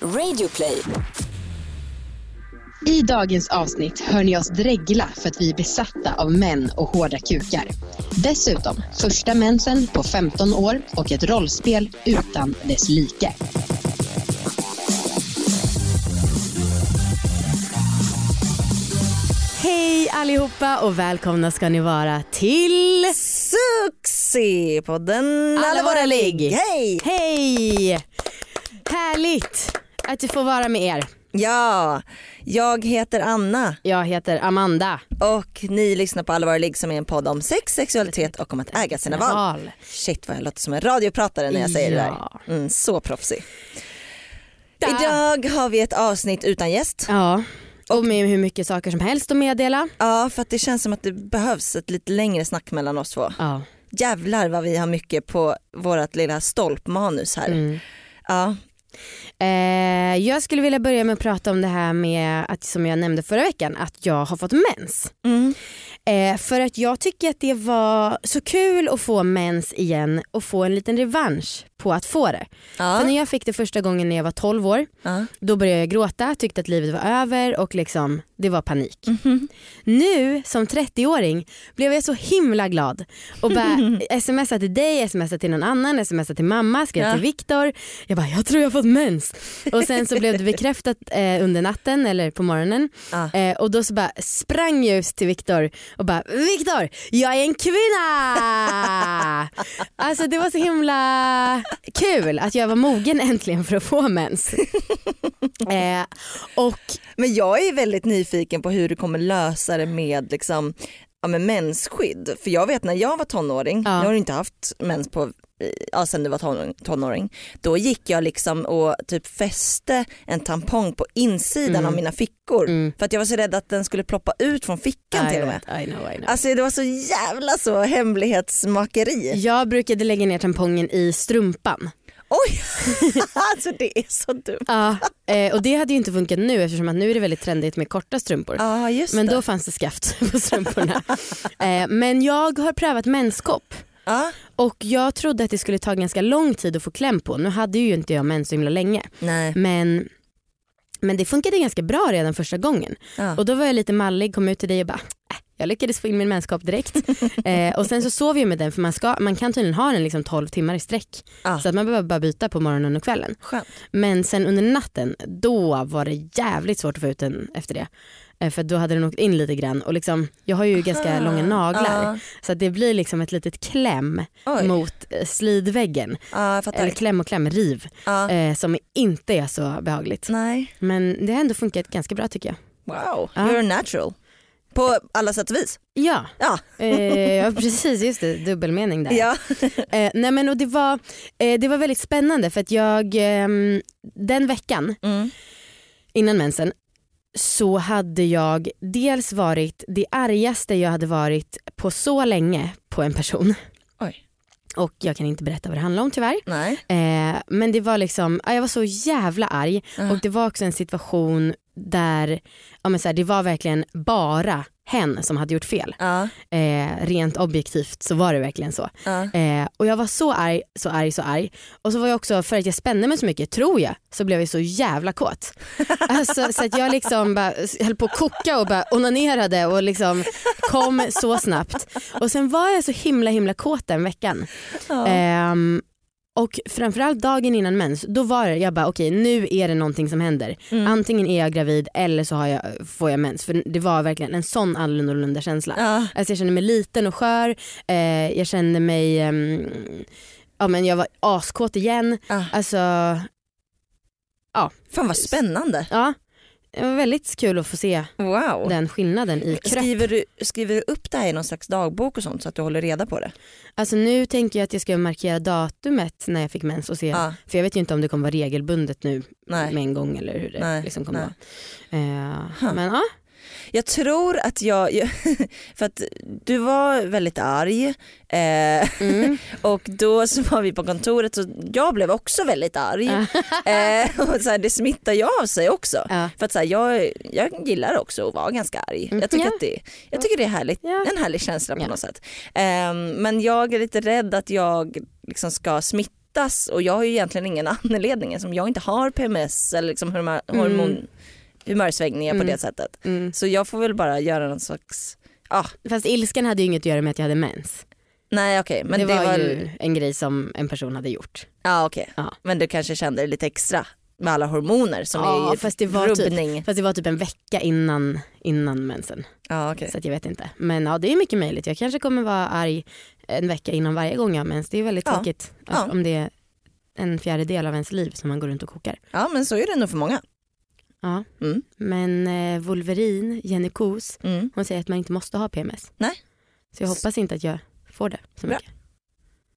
Radioplay. I dagens avsnitt hör ni oss dregla för att vi är besatta av män och hårda kukar. Dessutom första mensen på 15 år och ett rollspel utan dess like. Hej allihopa och välkomna ska ni vara till Succépodden Alla våra ligg. Hej! Hej! Härligt att du får vara med er. Ja, jag heter Anna Jag heter Amanda. och ni lyssnar på Alla våra ligg som är en podd om sex, sexualitet och om att äga sina. Val. Shit vad jag låter som en radiopratare när jag säger Ja. det där. Mm, så proffsig. Da. Idag har vi ett avsnitt utan gäst. Ja, och med hur mycket saker som helst att meddela. Ja, för att det känns som att det behövs ett lite längre snack mellan oss två. Ja. Jävlar vad vi har mycket på vårt lilla stolpmanus här. Mm. Ja, Eh, jag skulle vilja börja med att prata om det här med att som jag nämnde förra veckan att jag har fått mens. mm. Eh, för att jag tycker att det var så kul att få mens igen och få en liten revansch på att få det. ja. För när jag fick det första gången när jag var 12 år ja. då började jag gråta, tyckte att livet var över och liksom, det var panik. Mhm. Nu som 30-åring blev jag så himla glad och bara smsa till dig, smsa till någon annan, smsa till mamma, skrev Ja. till Viktor. Jag bara jag tror jag har fått mens. Och sen så blev det bekräftat eh, under natten eller på morgonen eh, och då så bara sprang jag ut till Viktor och bara Viktor jag är en kvinna! alltså det var så himla kul att jag var mogen äntligen för att få mens. eh, och Men jag är väldigt nyfiken på hur du kommer lösa det med liksom, ja, med mensskydd. För jag vet när jag var tonåring, Ja. jag har inte haft mens på Ja, sen du var tonåring, tonåring, då gick jag liksom och typ fäste en tampong på insidan Mm. av mina fickor Mm. för att jag var så rädd att den skulle ploppa ut från fickan I till och med. I know, I know. Alltså det var så jävla så hemlighetsmakeri. Jag brukade lägga ner tampongen i strumpan. Oj, alltså det är så dumt. Ja, eh, och det hade ju inte funkat nu eftersom att nu är det väldigt trendigt med korta strumpor. Ja just Men det. då fanns det skaft på strumporna. eh, men jag har prövat menskopp Ja, och jag trodde att det skulle ta ganska lång tid att få kläm på. Nu hade ju inte jag mens så himla länge. nej. Men, men det funkade ganska bra redan första gången. Ja. Och då var jag lite mallig, kom ut till dig och bara äh, jag lyckades få in min menskopp direkt. eh, och sen så sov jag med den för man, ska, man kan tydligen ha den liksom 12 timmar i sträck. Ja. Så att man behöver bara byta på morgonen och kvällen. Skönt. Men sen under natten då var det jävligt svårt att få ut den efter det. Eh, För då hade den åkt in lite grann och liksom, jag har ju ganska långa naglar. Ja. Så det blir liksom ett litet kläm Oj. mot eh, slidväggen. Fattar. Eller kläm och kläm, riv. Ja. Eh, som inte är så behagligt. Nej. Men det har ändå funkat ganska bra tycker jag. Wow, you're natural. På alla sätt och vis. Ja, Ja. eh, precis just det, dubbelmening där. ja. Eh, nej men och det var, eh, det var väldigt spännande för att jag ehm, den veckan Mm. innan mensen så hade jag dels varit det argaste jag hade varit på så länge på en person. Oj. Och jag kan inte berätta vad det handlar om tyvärr. Nej. Eh, men det var liksom, ja, jag var så jävla arg Ja. och det var också en situation där ja, men så här, det var verkligen bara hen som hade gjort fel. Ja. Eh, rent objektivt så var det verkligen så. Ja. Eh, och jag var så arg, så arg, så arg. Och så var jag också, för att jag spände mig så mycket, tror jag, så blev jag så jävla kåt. Alltså, så att jag liksom bara höll på att koka och bara onanerade och liksom kom så snabbt. Och sen var jag så himla himla kåt den veckan. Ja. Ehm, och framförallt dagen innan mens, då var det, jag bara okej nu är det någonting som händer. Mm. Antingen är jag gravid eller så har jag, får jag mens. För det var verkligen en sån annorlunda känsla. Ja. Alltså jag kände mig liten och skör, eh, jag kände mig, ehm, ja men jag var askåt igen. Ja. Alltså Fan vad spännande. ja, det var väldigt kul att få se Wow. den skillnaden i kropp. Skriver du, skriver du upp det här i någon slags dagbok och sånt så att du håller reda på det? Alltså nu tänker jag att jag ska markera datumet när jag fick mens och se, Ja. för jag vet ju inte om det kommer vara regelbundet nu Nej. med en gång eller hur det Nej, liksom kommer nej. vara. Eh, Huh. Men ja, Jag tror att jag, för att du var väldigt arg eh, mm. och då så var vi på kontoret och jag blev också väldigt arg. eh, och så här, det smittar ju av sig också. ja. För att så här, jag, jag gillar också att vara ganska arg. Mm, Jag tycker, ja. att det, jag tycker det är härligt, Ja. en härlig känsla på något sätt. Ehm, men jag är lite rädd att jag liksom ska smitta och jag har ju egentligen ingen anledning som jag inte har PMS eller liksom hormon, hormon, humörsvängningar Mm. på det sättet. Mm. Så jag får väl bara göra någon slags, ah, Fast ilskan hade ju inget att göra med att jag hade mens. nej okej men det, det, var, var, ju en grej som en person hade gjort. ja, okej. Ja. men du kanske kände det lite extra med alla hormoner som Ja, är fast det var typ- rubbning. Fast det var typ en vecka innan, innan mensen. Ja, okej. Så jag vet inte. Men ja det är mycket möjligt. Jag kanske kommer vara arg en vecka innan varje gång jag har mens. Det är väldigt tråkigt. Om det är en fjärdedel av ens liv som man går runt och kokar. ja men så är det nog för många. Ja. Mm. Men eh, Wolverine, Jenny Kos, Mm. hon säger att man inte måste ha PMS. Nej. Så jag hoppas inte att jag får det så mycket.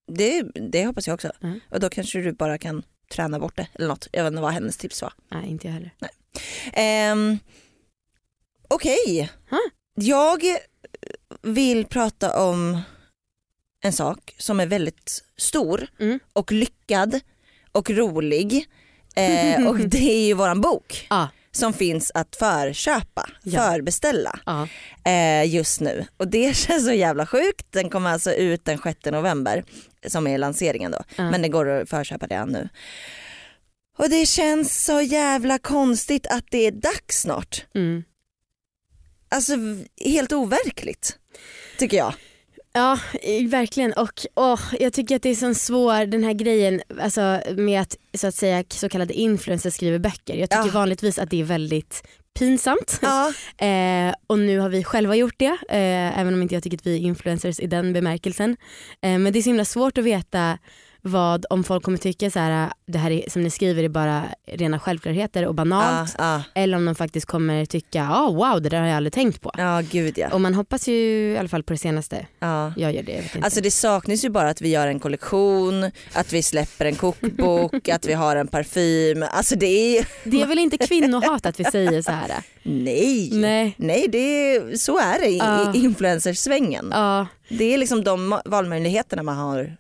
Det, det hoppas jag också. Mm. Och då kanske du bara kan träna bort det eller något. Jag vet inte vad hennes tips var. Nej inte jag heller. Um, Okej, Ha? jag vill prata om en sak som är väldigt stor Mm. och lyckad och rolig. Eh, och det är ju våran bok Ja. som finns att förköpa, Ja. förbeställa Ja. eh, just nu. Och det känns så jävla sjukt. Den kommer alltså ut den 6 november som är lanseringen då. Ja. Men det går att förköpa redan nu. Och det känns så jävla konstigt att det är dags snart. Mm. Alltså helt overkligt tycker jag. Ja, verkligen. Och åh, jag tycker att det är så svår den här grejen alltså, med att så att säga så kallade influencers skriver böcker. Jag tycker Ja. vanligtvis att det är väldigt pinsamt. Ja, Eh, och nu har vi själva gjort det, eh, även om inte jag tycker att vi är influencers i den bemärkelsen. Eh, men det är så himla svårt att veta vad, om folk kommer tycka så här, det här är, som ni skriver är bara rena självklarheter och banalt. ja, Eller om de faktiskt kommer tycka, oh, wow det där har jag aldrig tänkt på. ja gud ja. Och man hoppas ju i alla fall på det senaste. ja. Jag gör det, jag. Alltså det saknas ju bara att vi gör en kollektion, att vi släpper en kokbok, att vi har en parfym. Alltså det är det är väl inte kvinnohat att vi säger så här? nej. Nej. Nej, det är, så är det i, i influencersvängen. Det är liksom de valmöjligheterna man har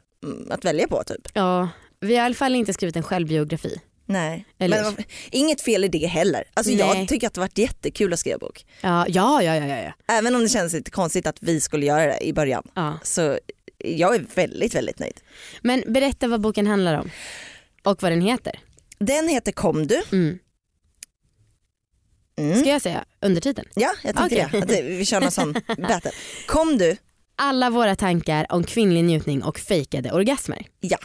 att välja på typ. ja. Vi har i alla fall inte skrivit en självbiografi. Nej. Eller- Men inget fel i det heller. Alltså jag tycker att det varit jättekul att skriva bok. Ja, ja, ja, ja, ja. Även om det känns lite konstigt att vi skulle göra det i början. ja. Så jag är väldigt, väldigt nöjd. Men berätta vad boken handlar om. Och vad den heter. Den heter Kom du. Mm. Mm. Ska jag säga undertiteln? Ja, jag tänkte Okej. det. Att. Vi kör någon sån battle. Kom du. Alla våra tankar om kvinnlig njutning och fejkade orgasmer. Ja.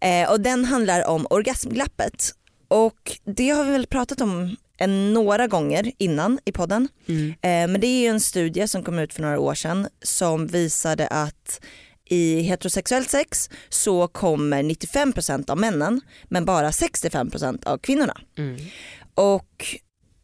Eh, och den handlar om orgasmglappet. Och det har vi väl pratat om en, några gånger innan i podden. Mm. Eh, men det är ju en studie som kom ut för några år sedan som visade att i heterosexuellt sex så kommer 95% av männen men bara 65% av kvinnorna. Mm. Och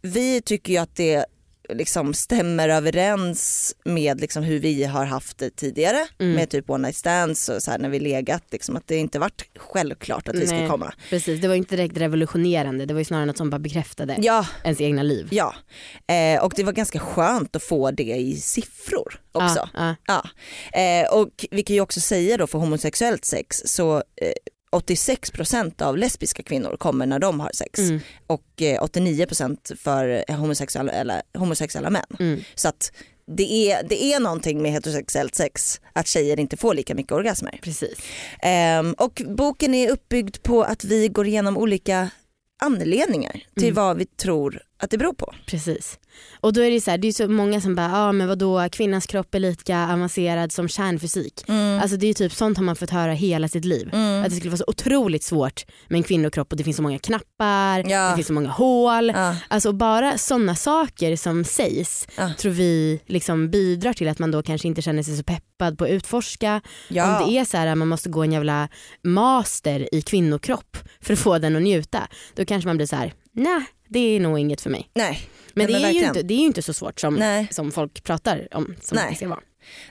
vi tycker ju att det liksom stämmer överens med liksom hur vi har haft det tidigare Mm. med typ one night stands och så här när vi legat. Liksom, att det inte varit självklart att vi skulle komma. Precis, det var inte direkt revolutionerande. Det var ju snarare något som bara bekräftade Ja, ens egna liv. ja. Eh, och det var ganska skönt att få det i siffror också. Ja, ja. Ja. Eh, och vi kan ju också säga då för homosexuellt sex så eh, 86% av lesbiska kvinnor kommer när de har sex Mm. och eh, 89% för homosexuella, eller, homosexuella män. Mm. Så att det är, det är någonting med heterosexuellt sex att tjejer inte får lika mycket orgasmer. Precis. Ehm, och boken är uppbyggd på att vi går igenom olika anledningar till Mm. vad vi tror att det beror på. Precis. Och då är det så här, det är så många som bara, ja ah, men vadå kvinnans kropp är lika avancerad som kärnfysik. Alltså det är typ sånt har man fått höra hela sitt liv. Mm. Att det skulle vara så otroligt svårt med en kvinnokropp och det finns så många knappar, Ja. det finns så många hål. Ja. Alltså bara sådana saker som sägs Ja. tror vi liksom bidrar till att man då kanske inte känner sig så peppad på att utforska. Ja. Om det är så här att man måste gå en jävla master i kvinnokropp för att få den att njuta, då kanske man blir så här: nej det är nog inget för mig. Nej. Men, det, men är ju inte, det är ju inte så svårt som, Nej. som folk pratar om som Nej. det ska vara.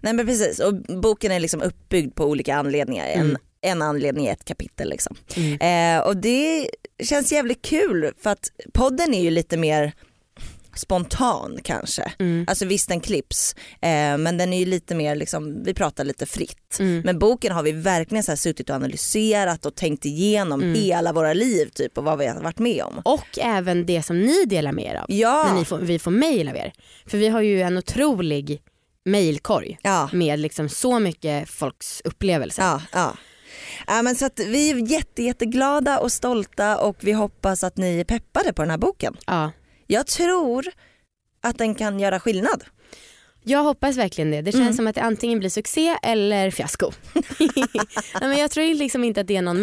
Nej men precis och boken är liksom uppbyggd på olika anledningar. En, Mm. en anledning i ett kapitel liksom. Mm. Eh, och det känns jävligt kul för att podden är ju lite mer spontan kanske. Mm. Alltså visst den klipps eh, men den är ju lite mer liksom, vi pratar lite fritt. Mm. Men boken har vi verkligen så här suttit och analyserat och tänkt igenom Mm. hela våra liv typ och vad vi har varit med om. Och även det som ni delar med er av Ja, när får, vi får mail av er. För vi har ju en otrolig mailkorg ja, med liksom så mycket folks upplevelser. ja, ja. Ja, men så vi är jätte, jätteglada och stolta och vi hoppas att ni är peppade på den här boken. Ja. Jag tror att den kan göra skillnad. Jag hoppas verkligen det. Det känns Mm. som att det antingen blir succé eller fiasko. Nej, men jag tror liksom inte att det är någon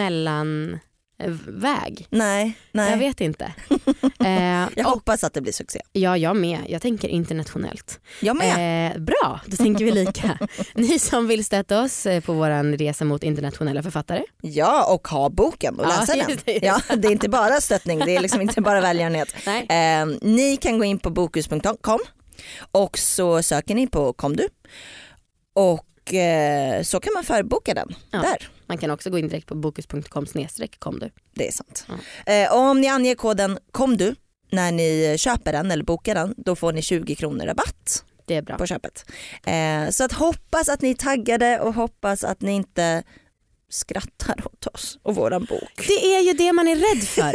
mellanväg. Nej, nej. Jag vet inte. Eh, Jag hoppas att det blir succé. ja, jag med. Jag tänker internationellt. Jag med. Eh, bra, då tänker vi lika. Ni som vill stötta oss eh, på vår resa mot internationella författare. Ja, och ha boken och Ja, läsa den. just det. Ja, det är inte bara stöttning, det är liksom inte bara välgörenhet. Eh, ni kan gå in på bokhus.com och så söker ni på Kom du och eh, så kan man förboka den Ja. där. Man kan också gå in direkt på bokus.com kom du. Det är sant. Ja. Eh, om ni anger koden Kom du när ni köper den eller bokar den då får ni 20 kronor rabatt Det är bra. på köpet. Eh, så att hoppas att ni är taggade och hoppas att ni inte skrattar åt oss och våran bok. Det är ju det man är rädd för.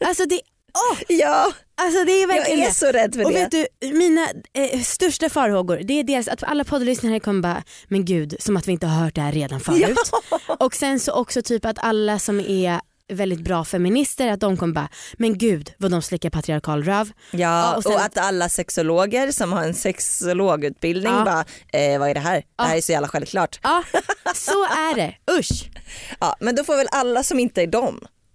Alltså det, åh, Ja, alltså det är jag verkligen är det. så rädd för Och det. vet du, mina eh, största farhågor det är dels att alla poddlyssnare kommer bara, men gud som att vi inte har hört det här redan förut. Och sen så också typ att alla som är väldigt bra feminister att de kommer bara, men gud vad de slickar patriarkal röv. Ja, Ja, och och, sen- att alla sexologer som har en sexologutbildning Ja. bara, eh, vad är det här? Det här Ja. är så jävla självklart. Ja, så är det. Usch. Ja, men då får väl alla som inte är dem,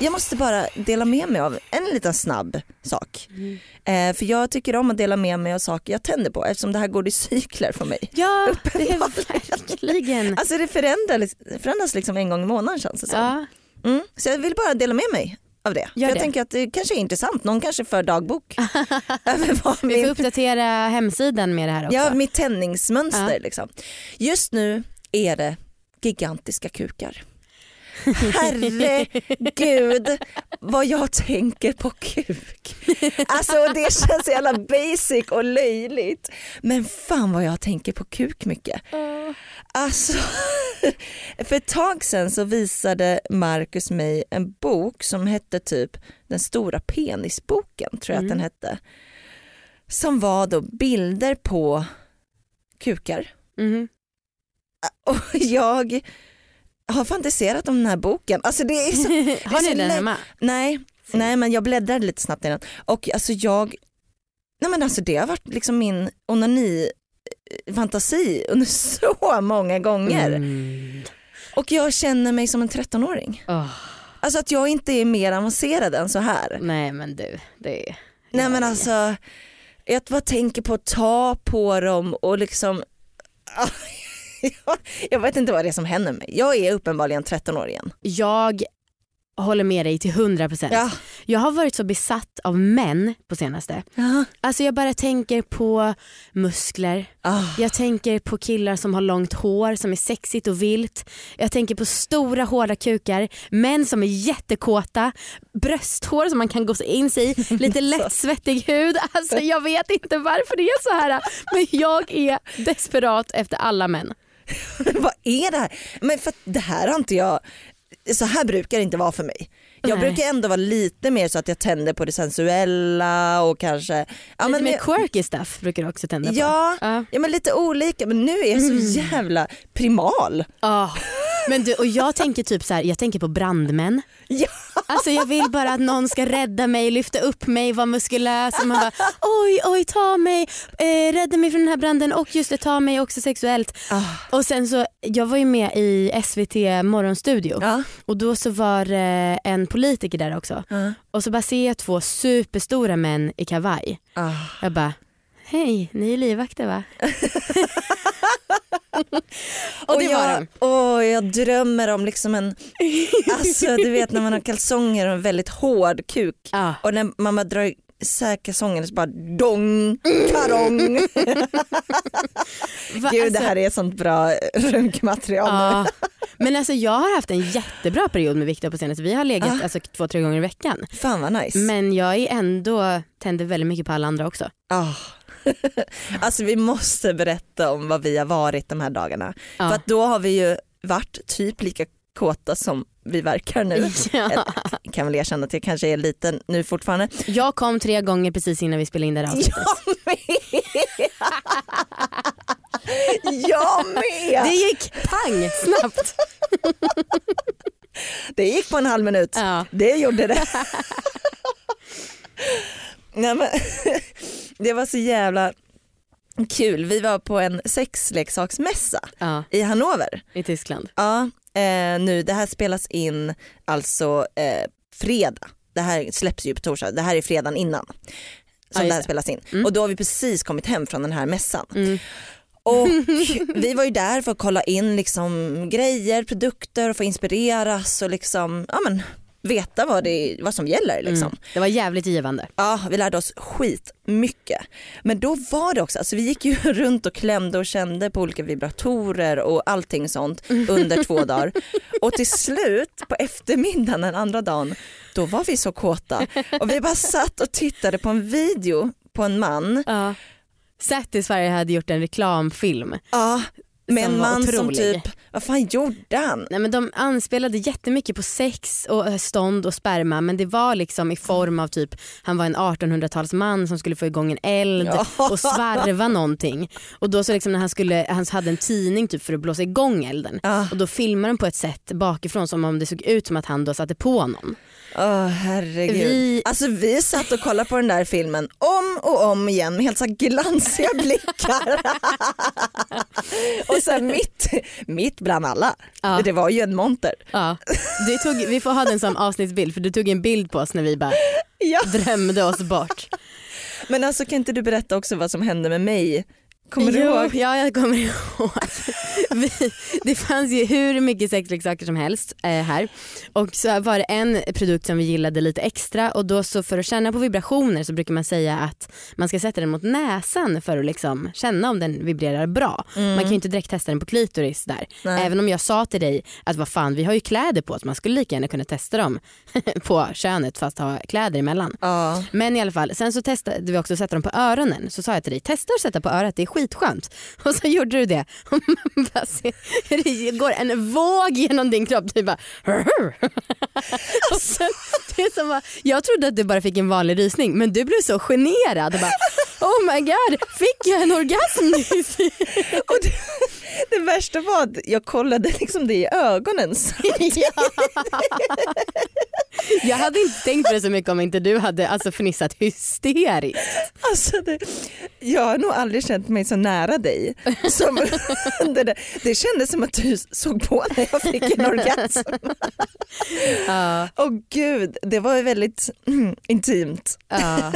Jag måste bara dela med mig av en liten snabb sak. Eh, för jag tycker om att dela med mig av saker jag tänder på eftersom det här går i cykler för mig. Ja, det är verkligen. Alltså det förändras, förändras liksom en gång i månaden känns det som. Ja, Mm. Så jag vill bara dela med mig av det. För jag det. tänker att det kanske är intressant, någon kanske för dagbok. Vad vi får min, uppdatera hemsidan med det här också. ja, mitt tändningsmönster. Ja. Liksom. Just nu är det gigantiska kukar. Herregud vad jag tänker på kuk. Alltså det känns så jävla basic och löjligt. Men fan vad jag tänker på kuk mycket. Alltså, för ett tag sedan så visade Marcus mig en bok som hette typ Den stora penisboken tror jag att den hette. Som var då bilder på kukar. Mhm. Och jag har fantiserat om den här boken. Alltså det är så, Har ni den hemma? Nej, nej men jag bläddrade lite snabbt i den och alltså jag, nej men alltså det har varit liksom min onani eh, fantasi under så många gånger Mm. och jag känner mig som en 13-åring. Åh, Alltså att jag inte är mer avancerad än så här. nej men du, det är... Nej men alltså, jag bara tänker på att ta på dem och liksom jag vet inte vad det är som händer mig. Jag är uppenbarligen 13 år igen. Jag håller med dig till 100%. Ja. Jag har varit så besatt av män på senaste. Ja. Alltså jag bara tänker på muskler, Ah. jag tänker på killar som har långt hår som är sexigt och vilt. Jag tänker på stora hårda kukar, män som är jättekåta, brösthår som man kan gå in sig i, lite lättsvettig hud. Alltså jag vet inte varför det är så här men jag är desperat efter alla män. vad är det här? Men för det här har inte jag, så här brukar det inte vara för mig. Jag Nej. brukar ändå vara lite mer så att jag tänder på det sensuella och kanske ja, Lite men, mer jag- quirky stuff brukar du också tända på. ja, Ja. ja men lite olika men nu är jag så jävla primal. Ja. Men du, och jag tänker typ så här, jag tänker på brandmän. Ja. Alltså jag vill bara att någon ska rädda mig, lyfta upp mig, vara muskulös och man bara oj oj ta mig, eh, rädda mig från den här branden och just det ta mig också sexuellt. Ah. Och sen så, jag var ju med i SVT morgonstudio Ja. och då så var det en politiker där också Ja. och så bara ser jag två superstora män i kavaj. Ah. Jag bara hej ni är livvakter va? och det var jag, åh, jag drömmer om liksom en, alltså du vet när man har kalsonger och en väldigt hård kuk Ja. och när man bara drar isär kalsongerna så bara dong, karong. Va, Gud det alltså- här är sånt bra nu. Ja, Men alltså jag har haft en jättebra period med Viktor på senaste. Vi har legat Ah. alltså, två, tre gånger i veckan. Fan vad nice. Men jag är ändå, tänder väldigt mycket på alla andra också. Ah. alltså vi måste berätta om vad vi har varit de här dagarna. Ja. För att då har vi ju varit typ lika kåta som vi verkar nu. Ja. Jag kan väl erkänna att jag kanske är liten nu fortfarande. Jag kom tre gånger precis innan vi spelade in det här avsnittet. Jag med! Jag med! Det gick pang snabbt. Det gick på en halv minut. Ja. Det gjorde det. Nej, men, det var så jävla kul. Vi var på en sexleksaksmässa Ja, i Hannover. i Tyskland. Ja, eh, nu, det här spelas in alltså eh, fredag. Det här släpps ju på torsdag. Det här är fredagen innan Ja, som just det här spelas in. Mm. Och då har vi precis kommit hem från den här mässan. Mm. Och vi var ju där för att kolla in liksom grejer, produkter och få inspireras och liksom, ja, men, veta vad, det, vad som gäller. Liksom. Mm. Det var jävligt givande. Ja, vi lärde oss skit mycket. Men då var det också, alltså vi gick ju runt och klämde och kände på olika vibratorer och allting sånt under två dagar. Och till slut på eftermiddagen den andra dagen, då var vi så kåta. Och vi bara satt och tittade på en video på en man, Ja. Satisfyer hade gjort en reklamfilm. ja, med en man som typ, vad fan gjorde han? Nej, men de anspelade jättemycket på sex och eh, stånd och sperma men det var liksom i form av typ han var en 1800-talsman som skulle få igång en eld Ja. och svarva någonting. Och då så liksom när han, skulle, han hade en tidning typ för att blåsa igång elden Ja. och då filmade de på ett sätt bakifrån som om det såg ut som att han då satte på någon. Åh herregud. Vi- Alltså vi satt och kollade på den där filmen om och om igen med helt så glansiga blickar. och sen mitt, mitt bland alla, Ja. det var ju en monter. Ja. Du tog, vi får ha den som avsnittsbild för du tog en bild på oss när vi bara Ja. drömde oss bort. Men alltså kan inte du berätta också vad som hände med mig? Kommer du jo, ihåg? Ja, jag kommer ihåg. Vi, det fanns ju hur mycket sexleksaker som helst eh, här och så var det en produkt som vi gillade lite extra och då så för att känna på vibrationer så brukar man säga att man ska sätta den mot näsan för att liksom känna om den vibrerar bra. Man kan ju inte direkt testa den på klitoris där. Nej. Även om jag sa till dig att vad fan vi har ju kläder på oss, man skulle lika gärna kunna testa dem på könet fast ha kläder emellan. Ja. Men i alla fall, sen så testade vi också att sätta dem på öronen. Så sa jag till dig, testa att sätta på örat, det är skitskönt. Och så gjorde du det. Och man bara ser, det går en våg genom din kropp. Du bara... Och sen, det är som, att- jag trodde att du bara fick en vanlig rysning men du blev så generad. Och bara, oh my god, fick jag en orgasm? Och det, det värsta var att jag kollade liksom det i ögonen. Så Jag hade inte tänkt på det så mycket om inte du hade alltså, fnissat hysteriskt. Alltså det, jag har nog aldrig känt mig så nära dig. Som, det, där. det kändes som att du såg på när jag fick en orgasm. Ja, Åh gud, det var väldigt mm, intimt. ja,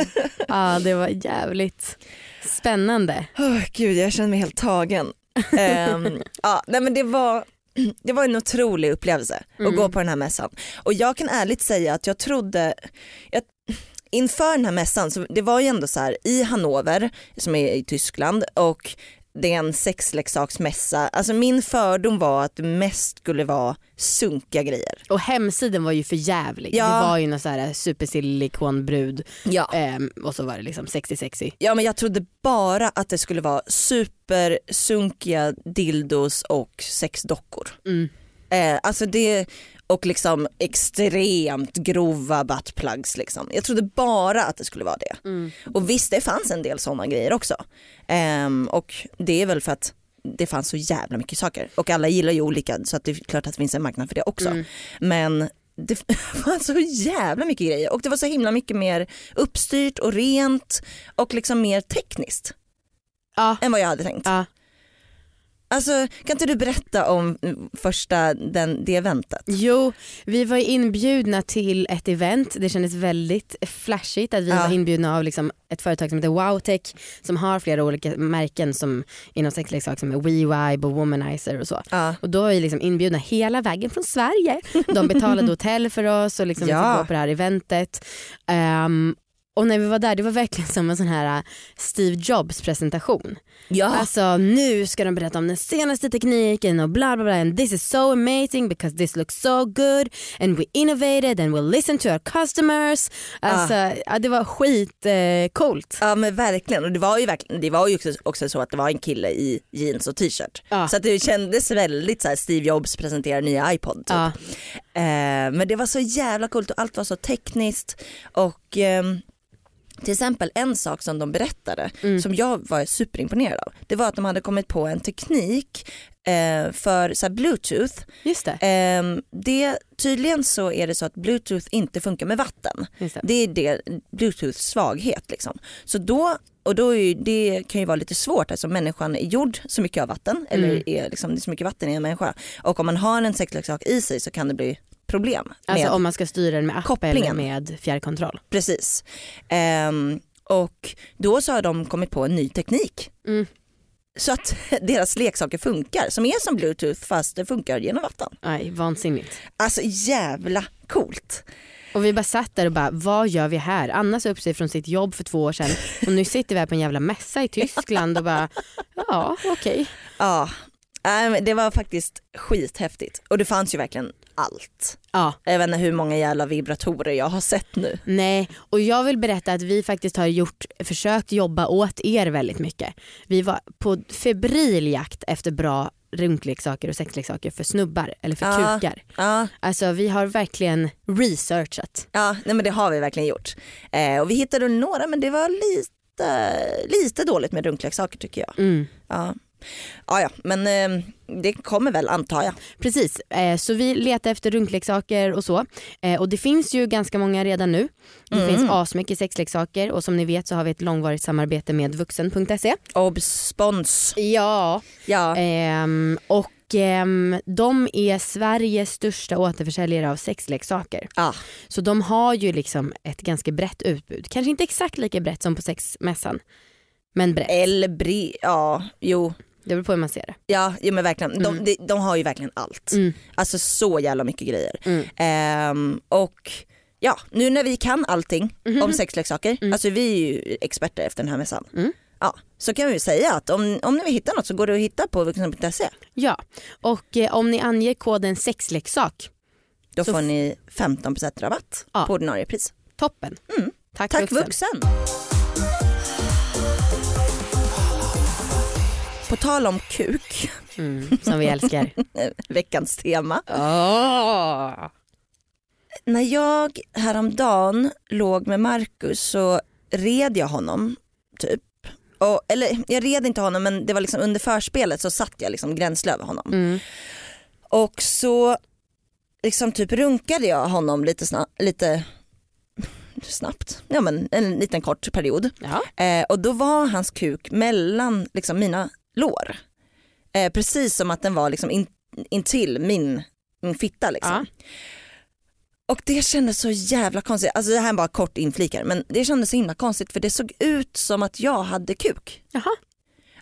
ja, det var jävligt spännande. Åh gud, jag känner mig helt tagen. Ehm, ja, nej men det var det var en otrolig upplevelse att gå på den här mässan. Och jag kan ärligt säga att jag trodde, jag, inför den här mässan, så det var ju ändå så här i Hannover som är i Tyskland och det är en sexleksaksmässa. Alltså min fördom var att det mest skulle vara sunkiga grejer. Och hemsidan var ju för jävlig. Ja. Det var ju någon så här supersilikonbrud Ja. ehm, och så var det liksom sexy sexy. Ja men jag trodde bara att det skulle vara supersunkiga dildos och sexdockor. Mm. Eh, alltså det och liksom extremt grova buttplugs liksom. Jag trodde bara att det skulle vara det. Mm. Och visst det fanns en del sådana grejer också. Ehm, och det är väl för att det fanns så jävla mycket saker och alla gillar ju olika så att det är klart att det finns en marknad för det också. Mm. Men det fanns så jävla mycket grejer och det var så himla mycket mer uppstyrt och rent och liksom mer tekniskt Ja. än vad jag hade tänkt. Ja. Alltså kan inte du berätta om mm, första den, det eventet? Jo, vi var inbjudna till ett event. Det kändes väldigt flashigt att vi Ja. var inbjudna av liksom ett företag som heter Wowtech som har flera olika märken som inom sexleksaker som är WeVibe och Womanizer och så. Ja. Och då var vi liksom inbjudna hela vägen från Sverige. De betalade hotell för oss och liksom vi Ja. fick gå på det här eventet. Ehm, och när vi var där det var verkligen som en sån här äh, Steve Jobs presentation. Ja. Alltså nu ska de berätta om den senaste tekniken och bla bla bla and this is so amazing because this looks so good and we innovated and we listen to our customers. Alltså ja, det var skit eh. Ja men verkligen och det var ju, verkligen, det var ju också, också så att det var en kille i jeans och t-shirt. Ja. Så att det kändes väldigt så här Steve Jobs presenterar nya iPod. Typ. Ja. Eh, men det var så jävla coolt och allt var så tekniskt och ehm, till exempel en sak som de berättade som jag var superimponerad av det var att de hade kommit på en teknik eh, för så här, bluetooth. Just det. Ehm, det. Tydligen så är det så att bluetooth inte funkar med vatten. Det. Det är det, bluetooths svaghet liksom. Så då, och då är det kan ju vara lite svårt, alltså människan är gjord så mycket av vatten, eller är liksom, det är så mycket vatten i en människa. Och om man har en sexleksak i sig så kan det bli problem. Alltså om man ska styra den med app kopplingen. eller med fjärrkontroll. Precis. Ehm, och då så har de kommit på en ny teknik. Mm. Så att deras leksaker funkar, som är som bluetooth fast det funkar genom vatten. Nej, vansinnigt. Alltså jävla coolt. Och vi bara satt där och bara, vad gör vi här? Anna sa upp sig från sitt jobb för två år sedan och nu sitter vi här på en jävla mässa i Tyskland och bara, ja okej. Ja, nej, men det var faktiskt skithäftigt och det fanns ju verkligen allt. Ja, Jag vet inte hur många jävla vibratorer jag har sett nu. nej. Och jag vill berätta att vi faktiskt har gjort, försökt jobba åt er väldigt mycket. Vi var på febril jakt efter bra runkleksaker och sexleksaker för snubbar eller för Ja. kukar. Ja, Alltså vi har verkligen researchat. ja nej, men det har vi verkligen gjort. Eh, och vi hittade några men det var lite, lite dåligt med runkleksaker tycker jag. Mm. Ja, ja, ja men eh, det kommer väl antar jag. Precis, eh, så vi letar efter runkleksaker och så. Eh, och det finns ju ganska många redan nu. Det Mm. finns asmycket sexleksaker och som ni vet så har vi ett långvarigt samarbete med vuxen.se. Obs, spons. Ja. Ja. Ehm, och ehm, de är Sveriges största återförsäljare av sexleksaker. Ja. Så de har ju liksom ett ganska brett utbud. Kanske inte exakt lika brett som på sexmässan. Men brett. Eller bre, ja, jo. Det beror på hur man ser det. Ja, ja men verkligen. De, de, de har ju verkligen allt. Mm. Alltså så jävla mycket grejer. Mm. Ehm, och ja, nu när vi kan allting om sexleksaker, alltså vi är ju experter efter den här mässan. Mm. Ja, så kan vi säga att om, om ni vill hitta något så går det att hitta på vuxen.se. Ja, och eh, om ni anger koden sexleksak, Då får ni 15% rabatt Ja. på ordinarie pris. toppen. Mm. Tack, Tack vuxen. vuxen. På tal om kuk, Mm, som vi älskar. veckans tema. oh. När jag häromdagen låg med Marcus så red jag honom typ. Och, eller jag red inte honom men det var liksom under förspelet så satt jag liksom över honom. mm. Och så liksom typ runkade jag honom lite, sna- lite snabbt, ja men en liten kort period. ja. Eh, och då var hans kuk mellan liksom, mina lår. Eh, precis som att den var liksom in, intill min, min fitta. Liksom. Ja. Och det kändes så jävla konstigt, alltså det här är bara kort inflikar men det kändes så himla konstigt för det såg ut som att jag hade kuk. Jaha.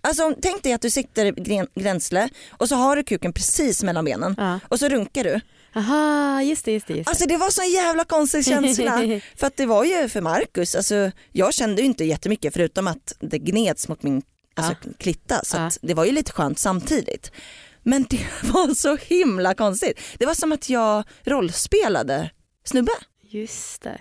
Alltså tänk dig att du sitter i gränsle och så har du kuken precis mellan benen Ja. och så runkar du. Aha, just det. Just det, just det. Alltså det var så en jävla konstig känsla. för att det var ju för Marcus, alltså, jag kände ju inte jättemycket förutom att det gneds mot min alltså, klitta så Ja. det var ju lite skönt samtidigt. Men det var så himla konstigt. Det var som att jag rollspelade snubbe. Just det.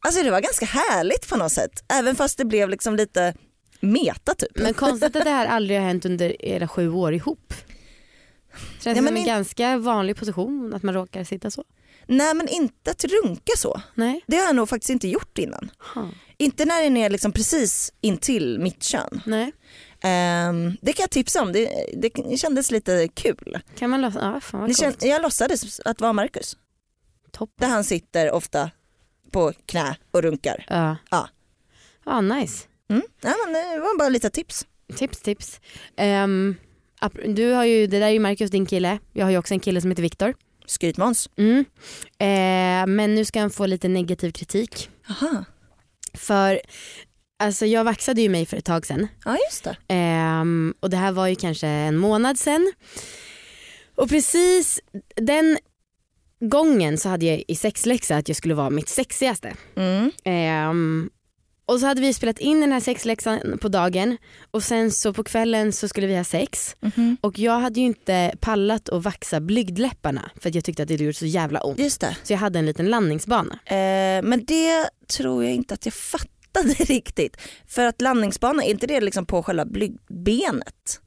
Alltså det var ganska härligt på något sätt. Även fast det blev liksom lite meta typ. Men konstigt att det här aldrig har hänt under era sju år ihop. Känns Ja, som en in- ganska vanlig position att man råkar sitta så. Nej men inte att runka så. Nej. Det har jag nog faktiskt inte gjort innan. Ha. Inte när den är liksom precis intill mitt kön. Nej. Ehm, det kan jag tipsa om, det, det kändes lite kul. Kan man låtsas? Ja, fan vad Det coolt. kän, jag låtsades att vara Marcus. Topp. Där han sitter ofta på knä och runkar. Ja. Ja. Ja, nice. Mm. Ja, men det var bara lite tips. Tips, tips. Ap- du har ju, det där är ju Marcus din kille. Jag har ju också en kille som heter Viktor. Skrytmåns. Mm. Eh, men nu ska han få lite negativ kritik. Aha. För alltså jag vaxade ju mig för ett tag sedan. Ja just det. Ehm, och det här var ju kanske en månad sedan. Och precis den gången så hade jag i sexläxa att jag skulle vara mitt sexigaste. Mm. Ehm, och så hade vi spelat in den här sexläxan på dagen och sen så på kvällen så skulle vi ha sex Mhm. och jag hade ju inte pallat att vaxa blygdläpparna för att jag tyckte att det gjorde så jävla ont. Just det. Så jag hade en liten landningsbana. Eh, men det tror jag inte att jag fattade riktigt. För att landningsbana, är inte det liksom på själva blygdbenet?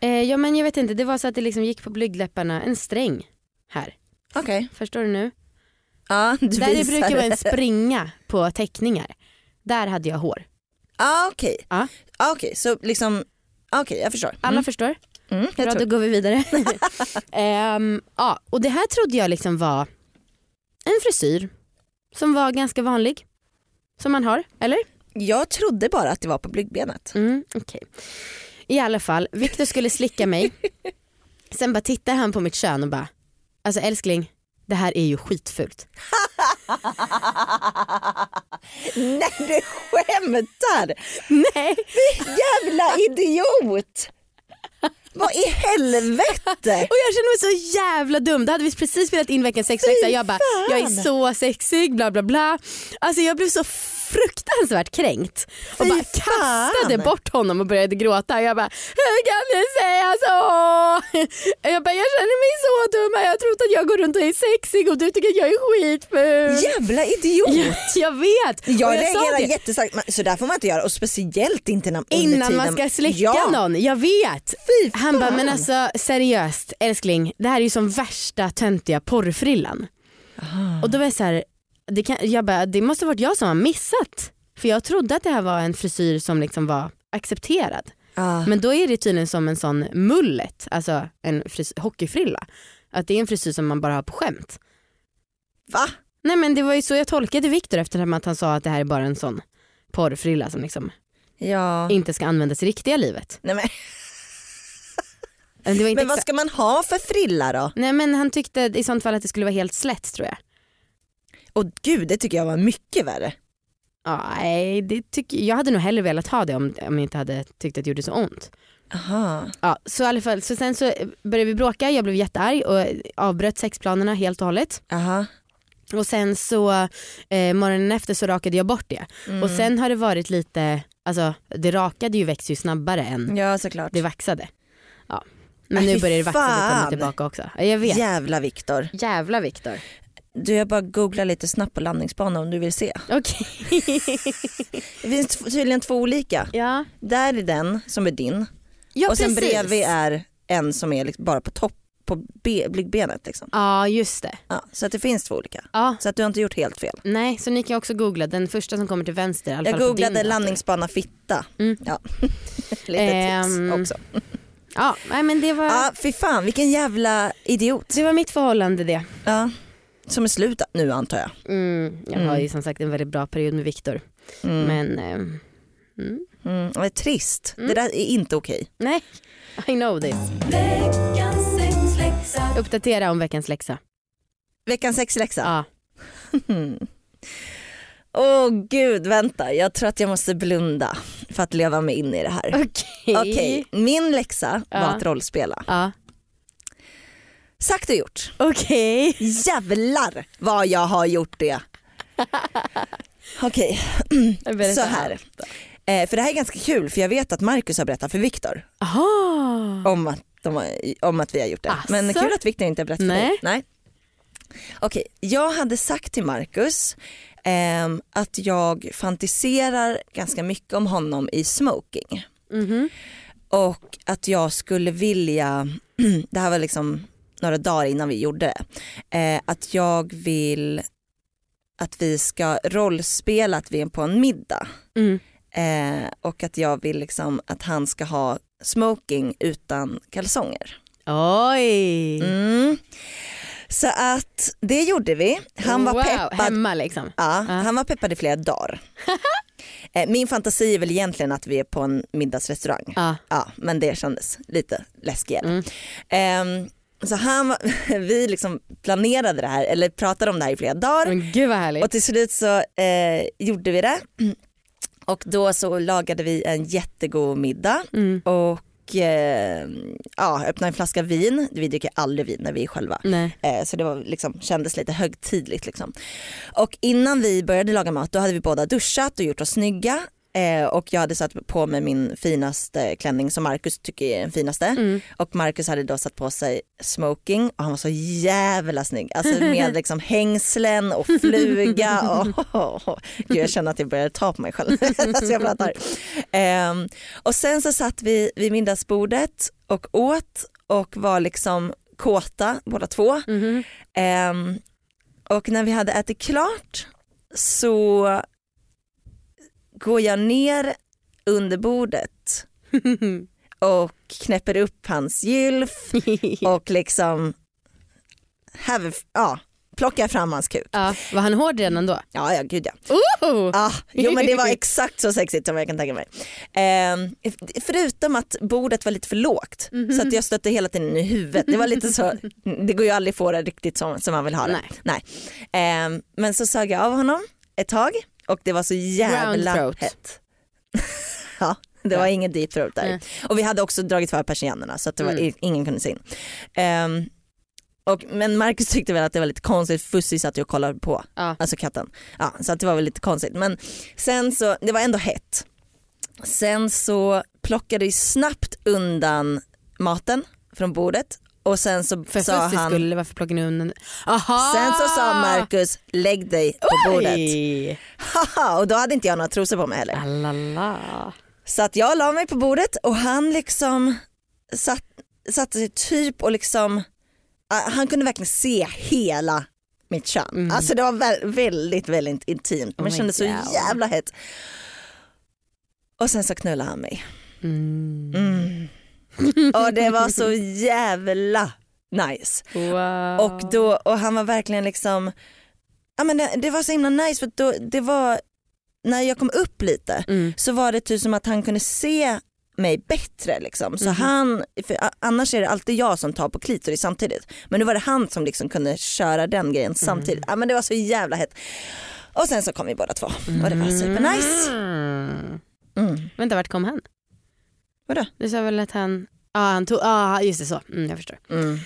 Eh, ja men jag vet inte, det var så att det liksom gick på blygdläpparna, en sträng här. Okej. Förstår du nu? Ja, du Där det visar. brukar vara en springa på teckningar. Där hade jag hår. ah, okej. Ja. Ah, okej, så liksom, ah, okej jag förstår. Alla Mm. förstår? Mm, jag Bra, tror. då går vi vidare. Ehm, ja, och det här trodde jag liksom var en frisyr som var ganska vanlig. Som man har, eller? Jag trodde bara att det var på blygdbenet. Mm, okej. I alla fall, Viktor skulle slicka mig. Sen bara tittar han på mitt kön och bara, alltså älskling, det här är ju skitfult. Nej du skämtar! Nej. Jävla idiot! Vad i helvete? Och jag kände mig så jävla dum. Då hade vi precis spelat in veckans sexläxa. Jag bara, jag är så sexig, bla bla bla. Alltså jag blev så fruktansvärt kränkt. Och bara kastade bort honom och började gråta. Jag bara, hur kan du säga så? Jag bara, jag känner mig så dum. Jag har trott att jag går runt och är sexig och du tycker att jag är skitful. Jävla idiot! Ja, jag vet. Jag Och sa reagerar jättestarkt, så där får man inte göra och speciellt inte när, under Innan man ska slicka ja. någon, jag vet. Han bara, men alltså seriöst älskling, det här är ju som värsta töntiga porrfrillan. Och då var jag så här, det, kan, jag bara, det måste varit jag som har missat. För jag trodde att det här var en frisyr som liksom var accepterad. Ah. Men då är det tydligen som en sån mullet, alltså en hockeyfrilla. Att det är en frisyr som man bara har på skämt. Va? Nej men det var ju så jag tolkade Viktor efter att han sa att det här är bara en sån porrfrilla som liksom Ja. inte ska användas i riktiga livet. Nej, men, men vad ska man ha för frilla då? Nej men han tyckte i sånt fall att det skulle vara helt slätt tror jag. Och gud det tycker jag var mycket värre. Ja, nej, det tycker, jag hade nog hellre velat ha det om, om jag inte hade tyckt att det gjorde så ont. Aha. Ja, så i alla fall, så sen så började vi bråka, jag blev jättearg och avbröt sexplanerna helt och hållet. Aha. Och sen så eh, morgonen efter så rakade jag bort det. Mm. Och sen har det varit lite, alltså det rakade ju växer ju snabbare än Ja såklart. det vaxade. Ja. Men Äh, nu börjar det vaxade komma tillbaka också. Ja, jag vet. Jävla Viktor. Jävla Viktor. Du jag bara googlar lite snabbt på landningsbana om du vill se. Okej. Det finns tydligen två olika. ja. Där är den som är din ja och sen precis. bredvid är en som är liksom bara på topp på be- blickbenet. Liksom. Ja just det. Ja, så att det finns två olika. Ja. Så att du har inte gjort helt fel. Nej, så ni kan också googla den första som kommer till vänster. I alla Jag googlade landningsbana fitta. Mm. Ja. Lite Ehm, tips också. Ja, men det var, Ja fy fan vilken jävla idiot. det var mitt förhållande det. Ja. Som är slut nu antar jag. Mm, jag har ju som sagt en väldigt bra period med Viktor. Mm. Men ehm, mm, Mm. Det är trist. Mm. Det där är inte okej. nej, I know this. Uppdatera om veckans läxa. Veckans sexläxa. Ja. Åh gud vänta jag tror att jag måste blunda för att leva mig in i det här. Okej. Okej, min läxa var Ja. att rollspela. Ja. Sagt och gjort. Okej. Jävlar vad jag har gjort det. Okej, Berätta så här. Eh, för det här är ganska kul för jag vet att Marcus har berättat för Viktor om att, de har, om att vi har gjort det. Asså? Men kul att Viktor inte har berättat för Nej. dig. Nej. Okej, jag hade sagt till Marcus ehm, att jag fantiserar ganska mycket om honom i smoking. Mhm. Och att jag skulle vilja, det här var liksom några dagar innan vi gjorde det, eh, att jag vill att vi ska rollspela att vi är på en middag Mm. eh, och att jag vill liksom att han ska ha smoking utan kalsonger. Oj. Mm. Så att det gjorde vi. Han var wow. peppad Hemma liksom. Ja, Ja. han var peppad i flera dagar. Eh, Min fantasi är väl egentligen att vi är på en middagsrestaurang. Ja. Ja, men det kändes lite läskigare. Mm. Ehm, så han, vi liksom planerade det här, eller pratade om det här i flera dagar Men gud vad härligt. och till slut så eh, gjorde vi det. Och då så lagade vi en jättegod middag Mm. och och eh, ja, öppnade en flaska vin. Vi dricker aldrig vin när vi är själva. Eh, så det var liksom, kändes lite högtidligt. Liksom. Och innan vi började laga mat då hade vi båda duschat och gjort oss snygga. Eh, och jag hade satt på mig min finaste klänning som Marcus tycker är den finaste. Mm. Och Marcus hade då satt på sig smoking och han var så jävla snygg. Alltså med liksom hängslen och fluga. Och, Gud, jag känner att jag börjar ta på mig själv. alltså jag pratar. Ehm, och sen så satt vi vid middagsbordet och åt och var liksom kåta båda två. Mhm. Ehm, och när vi hade ätit klart så går jag ner under bordet och knäpper upp hans gylf och liksom have, ja, plockar fram hans kuk. ja, var han hård redan då? Ja, ja gud ja. Oh! Ah, jo men det var exakt så sexigt som jag kan tänka mig. Ehm, förutom att bordet var lite för lågt så att jag stötte hela tiden i huvudet. Det var lite så, det går ju aldrig att få det riktigt som, som man vill ha det. Nej. Ehm, men så sög jag av honom ett tag och det var så jävla hett. ja, det var ingen deep throat där. Nej. Och vi hade också dragit för persiennerna så att det var, Mm. ingen kunde se in. Ehm, och, men Marcus tyckte väl att det var lite konstigt, Fussi satt ju och kollade på, Ja. alltså katten. Ja, så att det var väl lite konstigt. Men sen så, det var ändå hett. Sen så plockade vi snabbt undan maten från bordet och sen så För sa han, skulle, varför plockar ni undan? Aha! sen så sa Marcus lägg dig på bordet. Oj! Haha, och då hade inte jag några trosor på mig heller. Alala. Så att jag la mig på bordet och han liksom satt, satte sig typ och liksom, ah, han kunde verkligen se hela mitt kön. Mm. Alltså det var vä- väldigt, väldigt intimt men Oh kändes så jävla hett. Och sen så knullade han mig. Mm. Mm. Och det var så jävla nice. Wow. Och, då, och han var verkligen liksom, ja men det, det var så himla nice för då, det var, när jag kom upp lite Mm. så var det typ som att han kunde se mig bättre liksom. Så Mhm. han, annars är det alltid jag som tar på klitoris samtidigt. Men nu var det han som liksom kunde köra den grejen samtidigt. Ja men det var så jävla hett. Och sen så kom vi båda två och det var supernice. Mm. Mm. Vänta, vart kom han? Vadå? Du sa väl att han, ja ah, han tog, ah just det så, mm, jag förstår. Mm.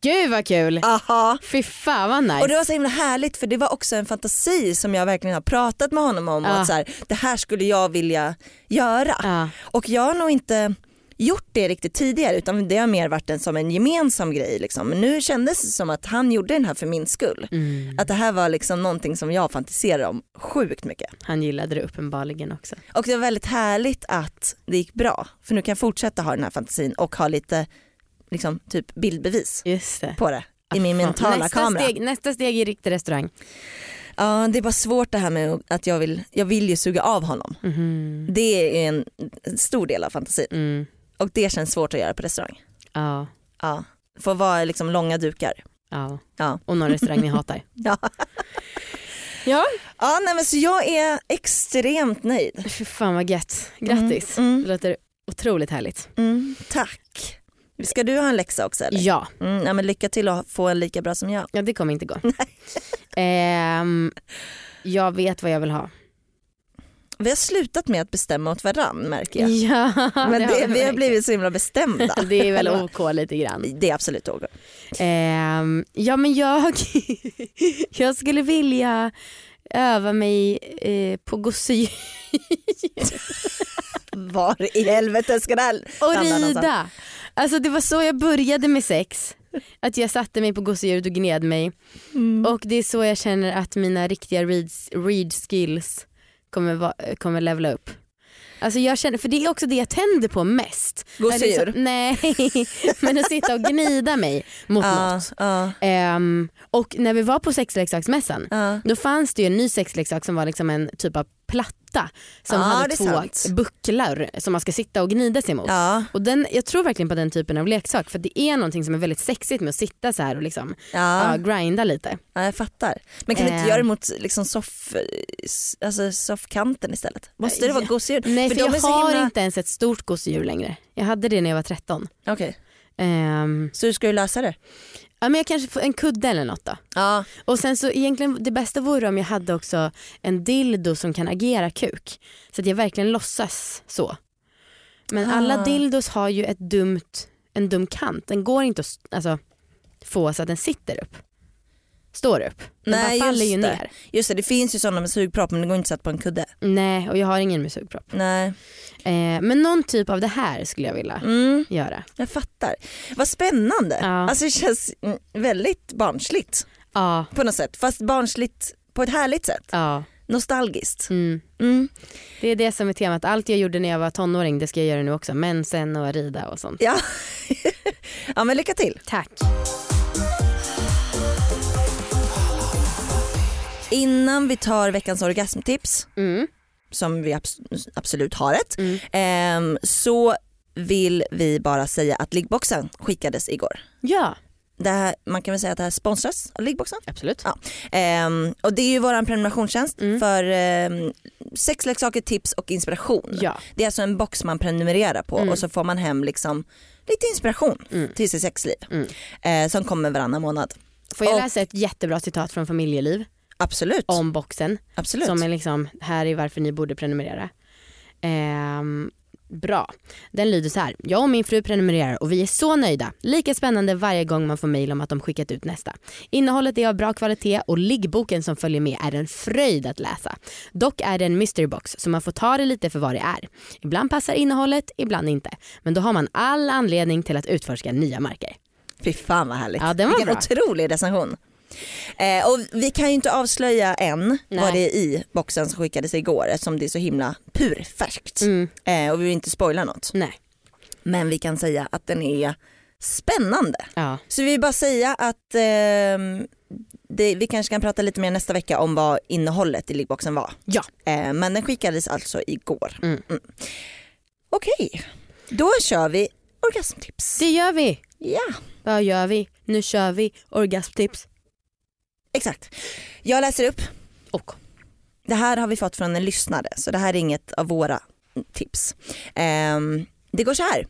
Gud vad kul! Aha. Fy fan vad nice. Och det var så himla härligt för det var också en fantasi som jag verkligen har pratat med honom om. Ja. att så här, det här skulle jag vilja göra. ja. Och jag har nog inte gjort det riktigt tidigare utan det har mer varit en, som en gemensam grej. Liksom. Men nu kändes det som att han gjorde den här för min skull. mm. Att det här var liksom någonting som jag fantiserade om sjukt mycket. Han gillade det uppenbarligen också. Och det var väldigt härligt att det gick bra. För nu kan jag fortsätta ha den här fantasin och ha lite liksom, typ bildbevis det. på det i min Fan. mentala nästa kamera. Steg, nästa steg i riktig restaurang. Ja, det är bara svårt det här med att jag vill, jag vill ju suga av honom. Mhm. Det är en stor del av fantasin Mm. Och det känns svårt att göra på restaurang. Ja, Ja, får vara liksom långa dukar. ja. Ja. Och någon restaurang ni hatar. Ja. Ja, Ja, nej, men så jag är extremt nöjd. fy fan vad gött. Grattis. Mm, mm. Det låter otroligt härligt. Mm, tack. Ska du ha en läxa också eller? Ja, Mm, ja, men lycka till att få en lika bra som jag. ja det kommer inte gå. Ehm, jag vet vad jag vill ha. Vi har slutat med att bestämma åt varann märker jag. Ja, Men det det, har vi har blivit så himla bestämda. Det är väl OK lite grann. Det är absolut OK. Ehm, ja men jag, jag skulle vilja öva mig eh, på gosedjur Var i helvete ska det här och rida. Alltså det var så jag började med sex. Att jag satte mig på gosedjuret och gned mig. Mm. Och det är så jag känner att mina riktiga read, read skills kommer, va, kommer levla upp. Alltså jag känner, för det är också det jag tänder på mest. Gosedjur? Liksom- Nej, men att sitta och gnida mig mot Ja, något. ja, Ehm, och när vi var på sexleksaksmässan ja. då fanns det ju en ny sexleksak som var liksom en typ av platta som det hade två sant. bucklor som man ska sitta och gnida sig mot. Ja, Och den, jag tror verkligen på den typen av leksak för det är någonting som är väldigt sexigt med att sitta så här och liksom, ja. ja, grinda lite. ja, jag fattar. Men kan du inte Eh. göra det mot liksom soff, alltså soffkanten istället? Måste det vara Ja. gosedjur? Nej för, är jag har himla- inte ens ett stort gosedjur längre. Jag hade det när jag var 13. Okej, Ehm, så hur ska du lösa det? Ja, men jag kanske får en kudde eller något då. Ja, Och sen så egentligen det bästa vore om jag hade också en dildo som kan agera kuk. Så att jag verkligen låtsas så. Men Ah. alla dildos har ju ett dumt, en dum kant. Den går inte att alltså, få så att den sitter upp. Står upp. Den Nej, bara faller ju det. ner. Just det, det finns ju sådana med sugpropp men det går inte att sätta på en kudde. Nej och jag har ingen med sugpropp. Nej. Eh, men någon typ av det här skulle jag vilja Mm, göra. jag fattar. Vad spännande. Ja. Alltså det känns mm, väldigt barnsligt Ja, på något sätt. Fast barnsligt på ett härligt sätt. ja. Nostalgiskt. Mm. Mm. Det är det som är temat. Allt jag gjorde när jag var tonåring det ska jag göra nu också. Mensen och rida och sånt. Ja. ja men lycka till. Tack. Innan vi tar veckans orgasmtips Mm. som vi abs- absolut har ett Mm. ehm, så vill vi bara säga att liggboxen skickades igår. Ja, Det här, man kan väl säga att det här sponsras av liggboxen. absolut. Ja. Ehm, och det är ju våran prenumerationstjänst Mm. för ehm, sexleksaker, tips och inspiration. Ja. Det är alltså en box man prenumererar på Mm. och så får man hem liksom lite inspiration Mm. till sitt sexliv Mm. eh, som kommer varannan månad. Får jag läsa ett jättebra citat från familjeliv Absolut. om boxen. Absolut. Som är liksom, här är varför ni borde prenumerera. Ehm, bra. Den lyder så här. Jag och min fru prenumererar och vi är så nöjda. Lika spännande varje gång man får mejl om att de skickat ut nästa. Innehållet är av bra kvalitet och liggboken som följer med är en fröjd att läsa. Dock är det en mystery box så man får ta det lite för vad det är. Ibland passar innehållet, ibland inte. Men då har man all anledning till att utforska nya marker. Fy fan vad härligt. Ja, den var Vilken bra. otrolig recension. Eh, och vi kan ju inte avslöja än Nej. vad det är i boxen som skickades igår eftersom det är så himla purfärskt. Mm. Eh, och vi vill inte spoila något. Nej. Men vi kan säga att den är spännande. Ja. Så vi vill bara säga att ehm, det, vi kanske kan prata lite mer nästa vecka om vad innehållet i liggboxen var. Ja. Eh, men den skickades alltså igår. Mm. Okej, då kör vi orgasmtips. Det gör vi. Ja. Vad gör vi? Nu kör vi orgasmtips. Exakt. Jag läser upp. Och. Det här har vi fått från en lyssnare så det här är inget av våra tips. Ehm, det går så här.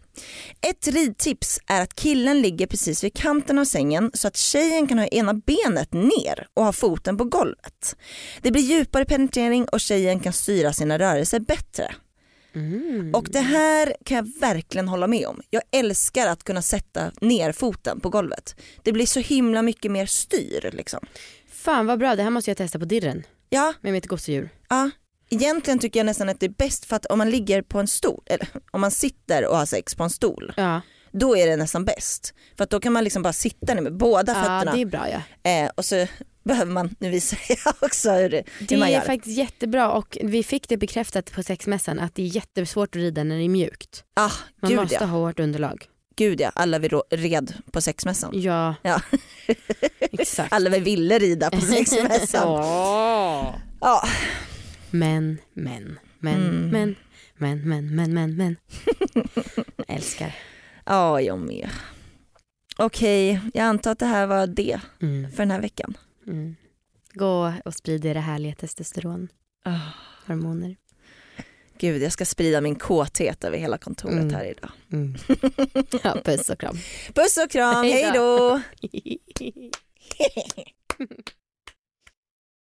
Ett ridtips är att killen ligger precis vid kanten av sängen så att tjejen kan ha ena benet ner och ha foten på golvet. Det blir djupare penetrering och tjejen kan styra sina rörelser bättre. Mm. Och det här kan jag verkligen hålla med om. Jag älskar att kunna sätta ner foten på golvet. Det blir så himla mycket mer styr liksom. Fan vad bra, det här måste jag testa på dirren Ja, med mitt gosedjur. Ja, egentligen tycker jag nästan att det är bäst för att om man ligger på en stol, eller om man sitter och har sex på en stol, Ja, då är det nästan bäst. För att då kan man liksom bara sitta ner med båda ja fötterna det är bra ja. eh, och så behöver man, nu visar jag också hur, det, Det hur man är gör. faktiskt jättebra och vi fick det bekräftat på sexmässan att det är jättesvårt att rida när det är mjukt. Ah, Man gud, måste ja. ha hårt underlag. Gud ja, alla vi red på sexmässan. Ja, Ja. exakt. Alla vi ville rida på sexmässan. Åh. ja. Men, men, men, Mm. men, men, men, men, men, men. Jag älskar. ja, jag med. Okej, jag antar att det här var det Mm. för den här veckan. Mm. Gå och sprid era härliga testosteron, Ah. hormoner. Gud, jag ska sprida min kåthet över hela kontoret Mm. här idag. Mm. Ja, puss och kram. Puss och kram, Hej då!